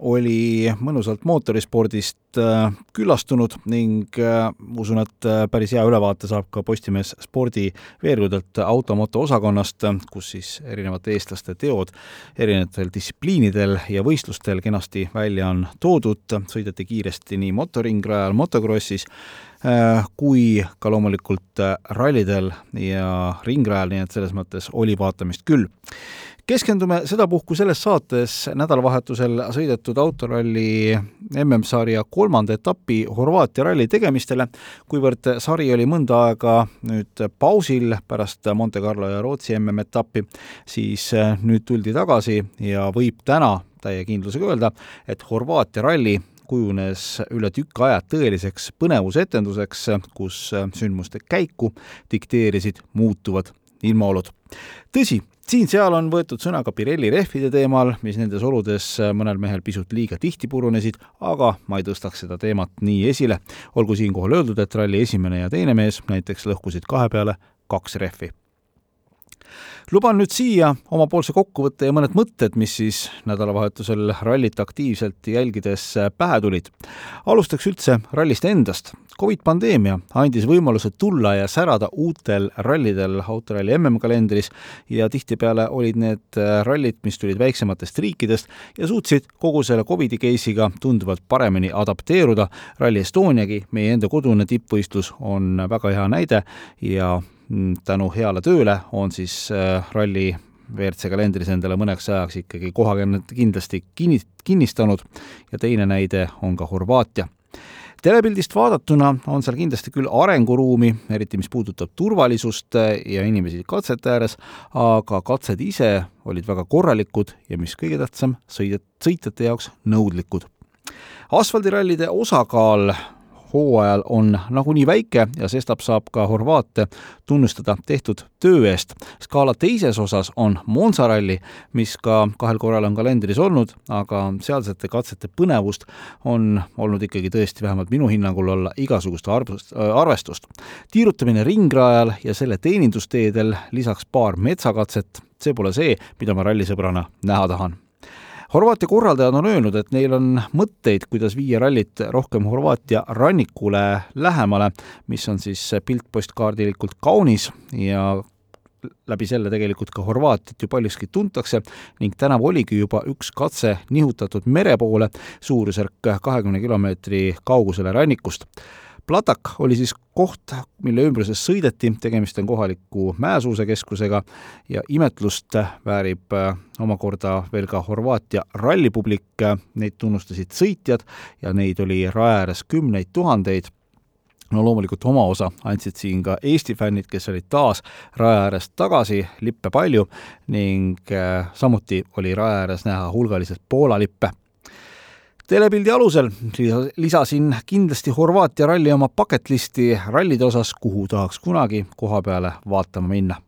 oli mõnusalt mootorispordist äh, külastunud ning äh, usun, et äh, päris hea ülevaate saab ka Postimees spordi veergudelt automoto osakonnast, kus siis erinevate eestlaste teod erinevatel distsipliinidel ja võistlustel kenasti välja on toodud, sõideti kiiresti nii motoringrajal, motokrossis, kui ka loomulikult rallidel ja ringrajal, nii et selles mõttes oli vaatamist küll keskendume sedapuhku selles saates nädalavahetusel sõidetud autoralli MM-sarja kolmanda etapi Horvaatia ralli tegemistele, kuivõrd sari oli mõnda aega nüüd pausil pärast Monte Carlo ja Rootsi MM-etappi, siis nüüd tuldi tagasi ja võib täna täie kindlusega öelda, et Horvaatia ralli kujunes üle tükk aja tõeliseks põnevusetenduseks, kus sündmuste käiku dikteerisid muutuvad ilmaolud. tõsi, siin-seal on võetud sõna ka Pirelli rehvide teemal, mis nendes oludes mõnel mehel pisut liiga tihti purunesid, aga ma ei tõstaks seda teemat nii esile. olgu siinkohal öeldud, et ralli esimene ja teine mees näiteks lõhkusid kahe peale kaks rehvi luban nüüd siia omapoolse kokkuvõtte ja mõned mõtted, mis siis nädalavahetusel rallit aktiivselt jälgides pähe tulid. alustaks üldse rallist endast. Covid pandeemia andis võimaluse tulla ja särada uutel rallidel autoralli MM-kalendris ja tihtipeale olid need rallid, mis tulid väiksematest riikidest ja suutsid kogu selle Covidi case'iga tunduvalt paremini adapteeruda. Rally Estoniagi, meie enda kodune tippvõistlus, on väga hea näide ja tänu heale tööle on siis äh, ralli WRC kalendris endale mõneks ajaks ikkagi koha kindlasti kinni, kinnistanud ja teine näide on ka Horvaatia. telepildist vaadatuna on seal kindlasti küll arenguruumi, eriti mis puudutab turvalisust ja inimesi katsete ääres, aga katsed ise olid väga korralikud ja mis kõige tähtsam, sõidjad, sõitjate jaoks nõudlikud. asfaldirallide osakaal hooajal on nagunii väike ja sestap saab ka Horvaate tunnustada tehtud töö eest. skaala teises osas on Monza ralli, mis ka kahel korral on kalendris olnud, aga sealsete katsete põnevust on olnud ikkagi tõesti vähemalt minu hinnangul olla igasugust arvust, arvestust. tiirutamine ringrajal ja selle teenindusteedel, lisaks paar metsakatset, see pole see, mida ma rallisõbrana näha tahan Horvaatia korraldajad on öelnud, et neil on mõtteid, kuidas viia rallit rohkem Horvaatia rannikule lähemale, mis on siis piltpostkaardilikult kaunis ja läbi selle tegelikult ka Horvaatiat ju paljuski tuntakse ning tänavu oligi juba üks katse nihutatud mere poole, suurusjärk kahekümne kilomeetri kaugusele rannikust Platak oli siis koht, mille ümbruses sõideti, tegemist on kohaliku mäesuusekeskusega ja imetlust väärib äh, omakorda veel ka Horvaatia rallipublik, neid tunnustasid sõitjad ja neid oli raja ääres kümneid tuhandeid. No loomulikult oma osa andsid siin ka Eesti fännid, kes olid taas raja äärest tagasi, lippe palju ning äh, samuti oli raja ääres näha hulgaliselt Poola lippe telepildi alusel lisasin kindlasti Horvaatia ralli oma bucket listi rallide osas, kuhu tahaks kunagi koha peale vaatama minna.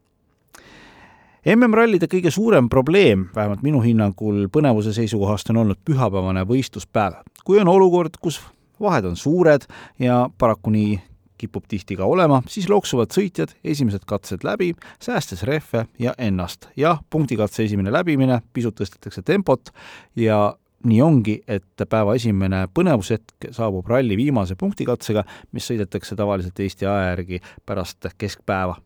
MM-rallide kõige suurem probleem, vähemalt minu hinnangul põnevuse seisukohast, on olnud pühapäevane võistluspäev. kui on olukord, kus vahed on suured ja paraku nii kipub tihti ka olema, siis loksuvad sõitjad esimesed katsed läbi, säästes rehve ja ennast. jah, punktikatse esimene läbimine, pisut tõstetakse tempot ja nii ongi, et päeva esimene põnevushetk saabub ralli viimase punktikatsega, mis sõidetakse tavaliselt Eesti aja järgi pärast keskpäeva.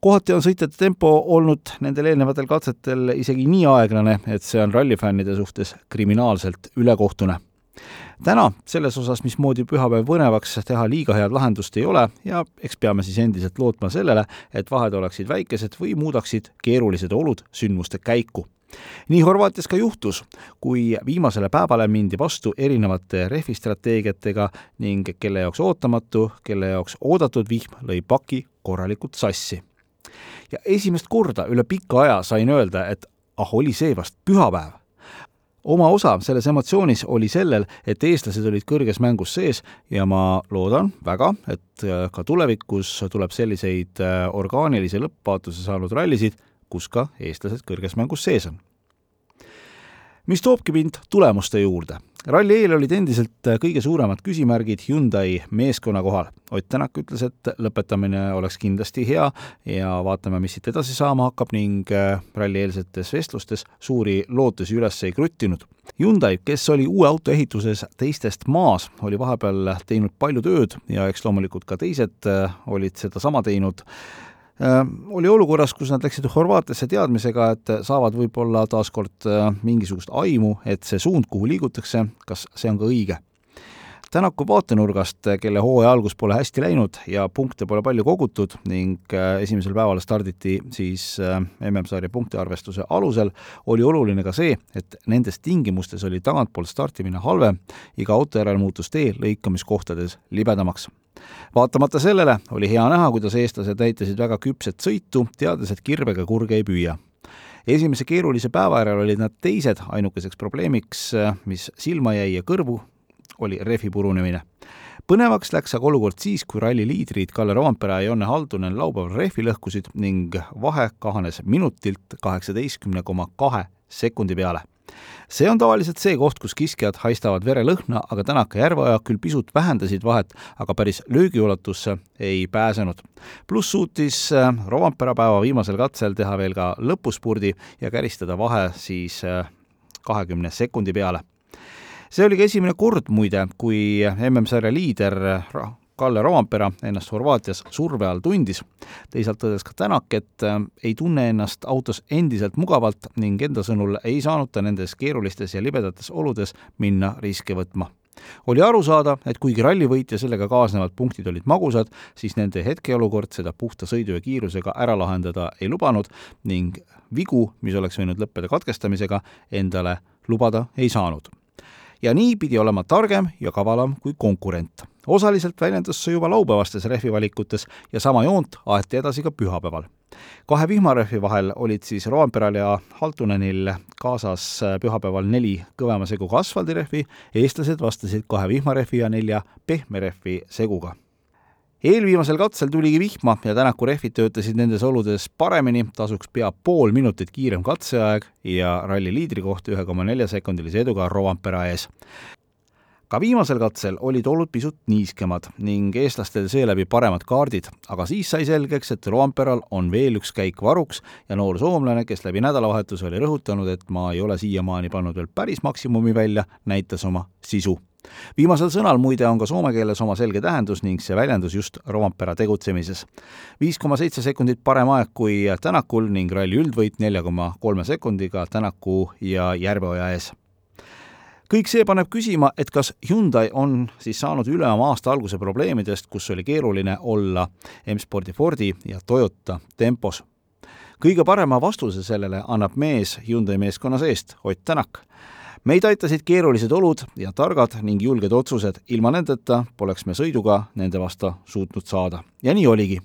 kohati on sõitjate tempo olnud nendel eelnevatel katsetel isegi nii aeglane, et see on rallifännide suhtes kriminaalselt ülekohtune täna selles osas, mismoodi pühapäev põnevaks teha, liiga head lahendust ei ole ja eks peame siis endiselt lootma sellele, et vahed oleksid väikesed või muudaksid keerulised olud sündmuste käiku nii Horvaatias ka juhtus, kui viimasele päevale mindi vastu erinevate rehvistrateegiatega ning kelle jaoks ootamatu, kelle jaoks oodatud vihm lõi paki korralikult sassi. ja esimest korda üle pika aja sain öelda, et ah, oli see vast pühapäev. Oma osa selles emotsioonis oli sellel, et eestlased olid kõrges mängus sees ja ma loodan väga, et ka tulevikus tuleb selliseid orgaanilise lõppvaatuse saanud rallisid, kus ka eestlased kõrges mängus sees on. Mis toobki mind tulemuste juurde ralli eel olid endiselt äh, kõige suuremad küsimärgid Hyundai meeskonna kohal. Ott Tänak ütles, et lõpetamine oleks kindlasti hea ja vaatame, mis siit edasi saama hakkab ning äh, rallieelsetes vestlustes suuri lootusi üles ei kruttinud. Hyundai, kes oli uue auto ehituses teistest maas, oli vahepeal teinud palju tööd ja eks loomulikult ka teised äh, olid sedasama teinud oli olukorras, kus nad läksid Horvaatiasse teadmisega, et saavad võib-olla taaskord äh, mingisugust aimu, et see suund, kuhu liigutakse, kas see on ka õige. Tänaku vaatenurgast, kelle hooaja algus pole hästi läinud ja punkte pole palju kogutud ning äh, esimesel päeval starditi siis MM-sarja punktiarvestuse alusel, oli oluline ka see, et nendes tingimustes oli tagantpoolt startimine halvem, iga auto järel muutus tee lõikamiskohtades libedamaks vaatamata sellele oli hea näha, kuidas eestlased näitasid väga küpset sõitu, teades, et kirvega kurge ei püüa. esimese keerulise päeva järel olid nad teised, ainukeseks probleemiks, mis silma jäi ja kõrvu, oli rehvi purunemine. põnevaks läks aga olukord siis, kui ralli liidrid Kalle Roompere ja Jonne Haldunen laupäeval rehvi lõhkusid ning vahe kahanes minutilt kaheksateistkümne koma kahe sekundi peale see on tavaliselt see koht, kus kiskjad haistavad verelõhna, aga Tänaka Järveoja küll pisut vähendasid vahet, aga päris löögiulatusse ei pääsenud. pluss suutis äh, Rovanpera päeva viimasel katsel teha veel ka lõpuspurdi ja käristada vahe siis äh, kahekümne sekundi peale see oli ka esimene kord muide, kui MM-sarja liider Kalle Roompera ennast Horvaatias surve all tundis. teisalt tõdes ka Tänak, et äh, ei tunne ennast autos endiselt mugavalt ning enda sõnul ei saanud ta nendes keerulistes ja libedates oludes minna riske võtma oli aru saada, et kuigi rallivõit ja sellega kaasnevad punktid olid magusad, siis nende hetkeolukord seda puhta sõidu ja kiirusega ära lahendada ei lubanud ning vigu, mis oleks võinud lõppeda katkestamisega, endale lubada ei saanud. Ja nii pidi olema targem ja kavalam kui konkurent. Osaliselt väljendus see juba laupäevastes rehvivalikutes ja sama joont aeti edasi ka pühapäeval. kahe vihmarehvi vahel olid siis Roomperal ja Haltunenil kaasas pühapäeval neli kõvema seguga asfaldirehvi, eestlased vastasid kahe vihmarehvi ja nelja pehme rehvi seguga eelviimasel katsel tuligi vihma ja Tänaku rehvid töötasid nendes oludes paremini, tasuks pea pool minutit kiirem katseaeg ja ralli liidrikoht ühe koma nelja sekundilise eduga Rovanpera ees ka viimasel katsel olid olud pisut niiskemad ning eestlastel seeläbi paremad kaardid, aga siis sai selgeks, et Roamperal on veel üks käik varuks ja noor soomlane, kes läbi nädalavahetuse oli rõhutanud, et ma ei ole siiamaani pannud veel päris maksimumi välja, näitas oma sisu viimasel sõnal muide on ka soome keeles oma selge tähendus ning see väljendus just Rompera tegutsemises. viis koma seitse sekundit parem aeg kui Tänakul ning ralli üldvõit nelja koma kolme sekundiga Tänaku ja Järveoja ees kõik see paneb küsima, et kas Hyundai on siis saanud üle oma aasta alguse probleemidest, kus oli keeruline olla M-spordi Fordi ja Toyota tempos. kõige parema vastuse sellele annab mees Hyundai meeskonna seest, Ott Tänak meid aitasid keerulised olud ja targad ning julged otsused, ilma nendeta poleks me sõiduga nende vastu suutnud saada. ja nii oligi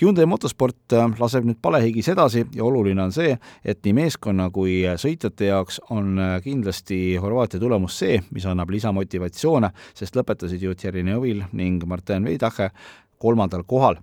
Hyundai motosport äh, laseb nüüd palehigis edasi ja oluline on see, et nii meeskonna kui sõitjate jaoks on äh, kindlasti Horvaatia tulemus see, mis annab lisamotivatsioone, sest lõpetasid ju Thierry Neuville ning Martin Veidache kolmandal kohal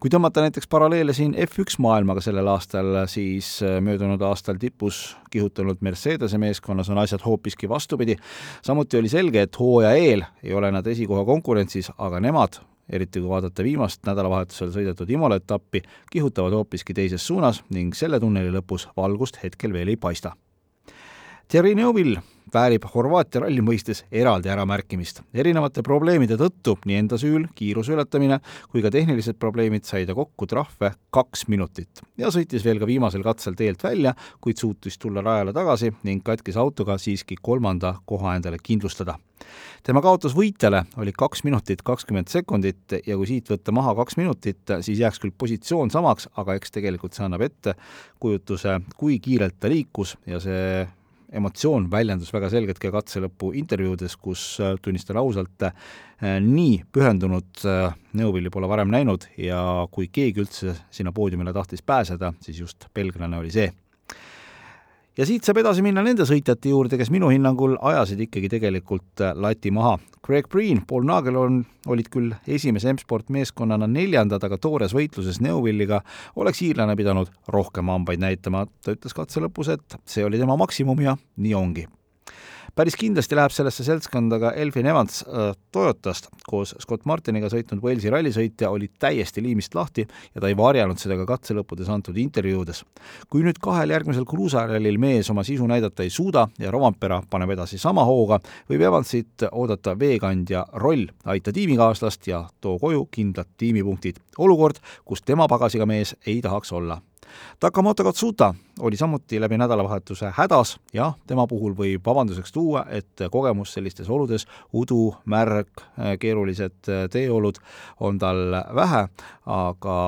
kui tõmmata näiteks paralleele siin F1 maailmaga sellel aastal, siis äh, möödunud aastal tipus kihutanud Mercedese meeskonnas on asjad hoopiski vastupidi. samuti oli selge, et hooaja eel ei ole nad esikoha konkurentsis, aga nemad eriti kui vaadata viimast nädalavahetusel sõidetud Imola etappi, kihutavad hoopiski teises suunas ning selle tunneli lõpus valgust hetkel veel ei paista. Thierry Neuville väärib Horvaatia ralli mõistes eraldi äramärkimist. erinevate probleemide tõttu, nii enda süül, kiiruse ületamine kui ka tehnilised probleemid, sai ta kokku trahve kaks minutit ja sõitis veel ka viimasel katsel teelt välja, kuid suutis tulla rajale tagasi ning katkise autoga siiski kolmanda koha endale kindlustada. tema kaotus võitjale oli kaks minutit kakskümmend sekundit ja kui siit võtta maha kaks minutit, siis jääks küll positsioon samaks, aga eks tegelikult see annab ette kujutuse, kui kiirelt ta liikus ja see emotsioon väljendus väga selgelt ka katse lõpu intervjuudes, kus äh, tunnistan ausalt, äh, nii pühendunud äh, Neuvilli pole varem näinud ja kui keegi üldse sinna poodiumile tahtis pääseda, siis just belglane oli see. Ja siit saab edasi minna nende sõitjate juurde, kes minu hinnangul ajasid ikkagi tegelikult äh, lati maha. Greg Green, Paul Nagelon olid küll esimese M-sport meeskonnana neljandad, aga toores võitluses Neuvilliga oleks iirlane pidanud rohkem hambaid näitama. ta ütles katse lõpus, et see oli tema maksimum ja nii ongi päris kindlasti läheb sellesse seltskonda ka Elfin Evans äh, Toyotast, koos Scott Martiniga sõitnud Walesi rallisõitja oli täiesti liimist lahti ja ta ei varjanud seda ka katse lõppudes antud intervjuudes. kui nüüd kahel järgmisel kruusarallil mees oma sisu näidata ei suuda ja Rovampera paneb edasi sama hooga, võib Evansit oodata veekandja roll, aita tiimikaaslast ja too koju kindlad tiimipunktid. olukord, kus tema pagasiga mees ei tahaks olla Takamoto Katsuta oli samuti läbi nädalavahetuse hädas ja tema puhul võib vabanduseks tuua, et kogemus sellistes oludes, udu, märg, keerulised teeolud on tal vähe, aga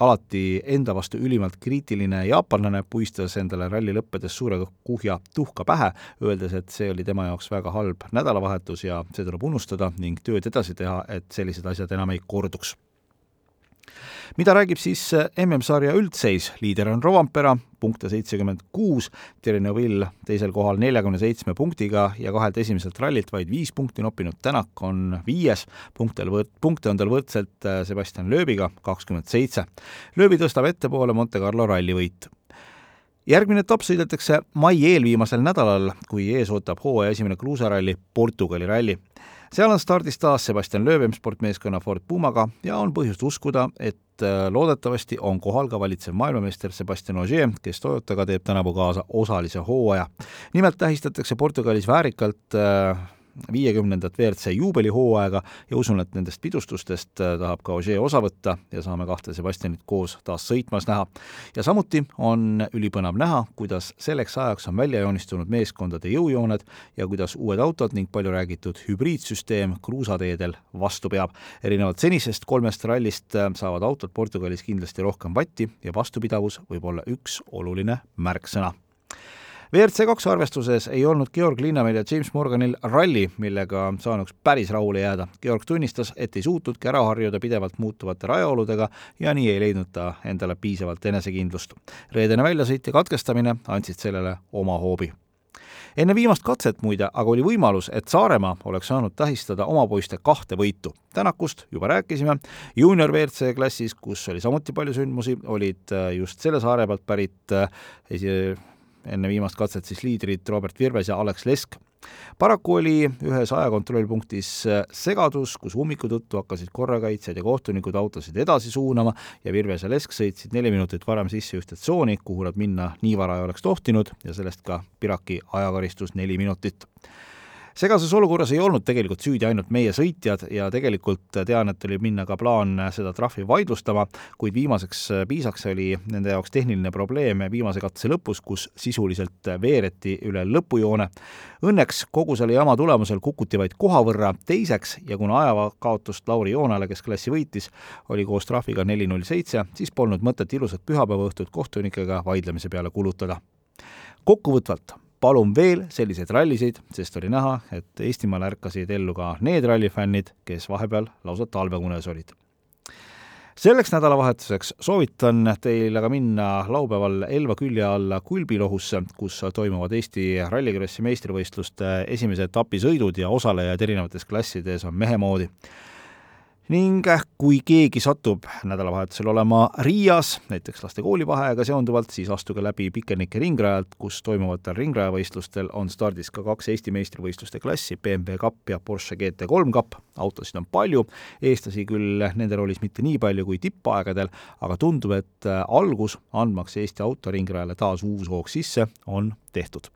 alati enda vastu ülimalt kriitiline jaapanlane puistas endale ralli lõppedes suure kuhja tuhka pähe, öeldes, et see oli tema jaoks väga halb nädalavahetus ja see tuleb unustada ning tööd edasi teha, et sellised asjad enam ei korduks mida räägib siis äh, MM-sarja üldseis, liider on Rovampera, punkte seitsekümmend kuus, Neuville teisel kohal neljakümne seitsme punktiga ja kahelt esimeselt rallilt vaid viis punkti noppinud Tänak on viies, punkte, punkte on tal võrdselt äh, Sebastian Lööbiga kakskümmend seitse. Lööbi tõstab ettepoole Monte Carlo rallivõit. Järgmine etapp sõidetakse mai eelviimasel nädalal, kui ees ootab hooaja esimene kruusaralli Portugali ralli seal on stardis taas Sebastian Loeb sportmeeskonna Ford Pumaga ja on põhjust uskuda, et äh, loodetavasti on kohal ka valitsev maailmameister Sebastian Ogier, kes Toyotaga teeb tänavu kaasa osalise hooaja. nimelt tähistatakse Portugalis väärikalt äh, viiekümnendat WRC juubelihooaega ja usun, et nendest pidustustest äh, tahab ka Ogier osa võtta ja saame kahte Sebastianit koos taas sõitmas näha. ja samuti on ülipõnev näha, kuidas selleks ajaks on välja joonistunud meeskondade jõujooned ja kuidas uued autod ning palju räägitud hübriidsüsteem kruusateedel vastu peab. erinevalt senisest kolmest rallist äh, saavad autod Portugalis kindlasti rohkem vatti ja vastupidavus võib olla üks oluline märksõna WRC kaks arvestuses ei olnud Georg Linnamäel ja James Morganil ralli, millega saanuks päris rahule jääda. Georg tunnistas, et ei suutnudki ära harjuda pidevalt muutuvate rajaoludega ja nii ei leidnud ta endale piisavalt enesekindlust. reedene väljasõit ja katkestamine andsid sellele oma hoobi enne viimast katset muide aga oli võimalus, et Saaremaa oleks saanud tähistada oma poiste kahte võitu. Tänakust juba rääkisime, juunior WRC klassis, kus oli samuti palju sündmusi, olid just selle saare pealt pärit esi-, enne viimast katset siis liidrid Robert Virves ja Alex Lesk. paraku oli ühes ajakontrollpunktis äh, segadus, kus ummiku tõttu hakkasid korrakaitsjad ja kohtunikud autosid edasi suunama ja Virves ja Lesk sõitsid neli minutit varem sisse ühte tsooni, kuhu nad minna nii vara ei oleks tohtinud ja sellest ka Piraki ajakaristus neli minutit segases olukorras ei olnud tegelikult süüdi ainult meie sõitjad ja tegelikult tean, et oli minna ka plaan seda trahvi vaidlustama, kuid viimaseks piisaks oli nende jaoks tehniline probleem viimase katse lõpus, kus sisuliselt veereti üle lõpujoone. Õnneks kogu selle jama tulemusel kukuti vaid koha võrra teiseks ja kuna ajakaotust Lauri Joonale, kes klassi võitis, oli koos trahviga neli null seitse, siis polnud mõtet ilusat pühapäevaõhtut kohtunikega vaidlemise peale kulutada. kokkuvõtvalt palun veel selliseid rallisid, sest oli näha, et Eestimaal ärkasid ellu ka need rallifännid, kes vahepeal lausa talvekunes olid. selleks nädalavahetuseks soovitan teil aga minna laupäeval Elva külje alla Kulbilohusse, kus toimuvad Eesti Rallycrossi meistrivõistluste esimese etapi sõidud ja osalejaid erinevates klassides on mehemoodi ning kui keegi satub nädalavahetusel olema Riias, näiteks laste koolivaheaega seonduvalt, siis astuge läbi Pikenike ringrajalt, kus toimuvatel ringrajavõistlustel on stardis ka kaks Eesti meistrivõistluste klassi, BMW Cup ja Porsche GT3 Cup. autosid on palju, eestlasi küll nende roolis mitte nii palju kui tippaegadel, aga tundub, et algus, andmaks Eesti autoringrajale taas uus hoog sisse, on tehtud.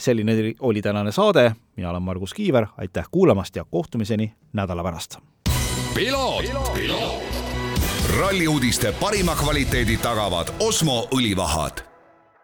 Selline oli tänane saade, mina olen Margus Kiiver, aitäh kuulamast ja kohtumiseni nädala pärast ralli uudiste parima kvaliteedi tagavad Osmo õlivahad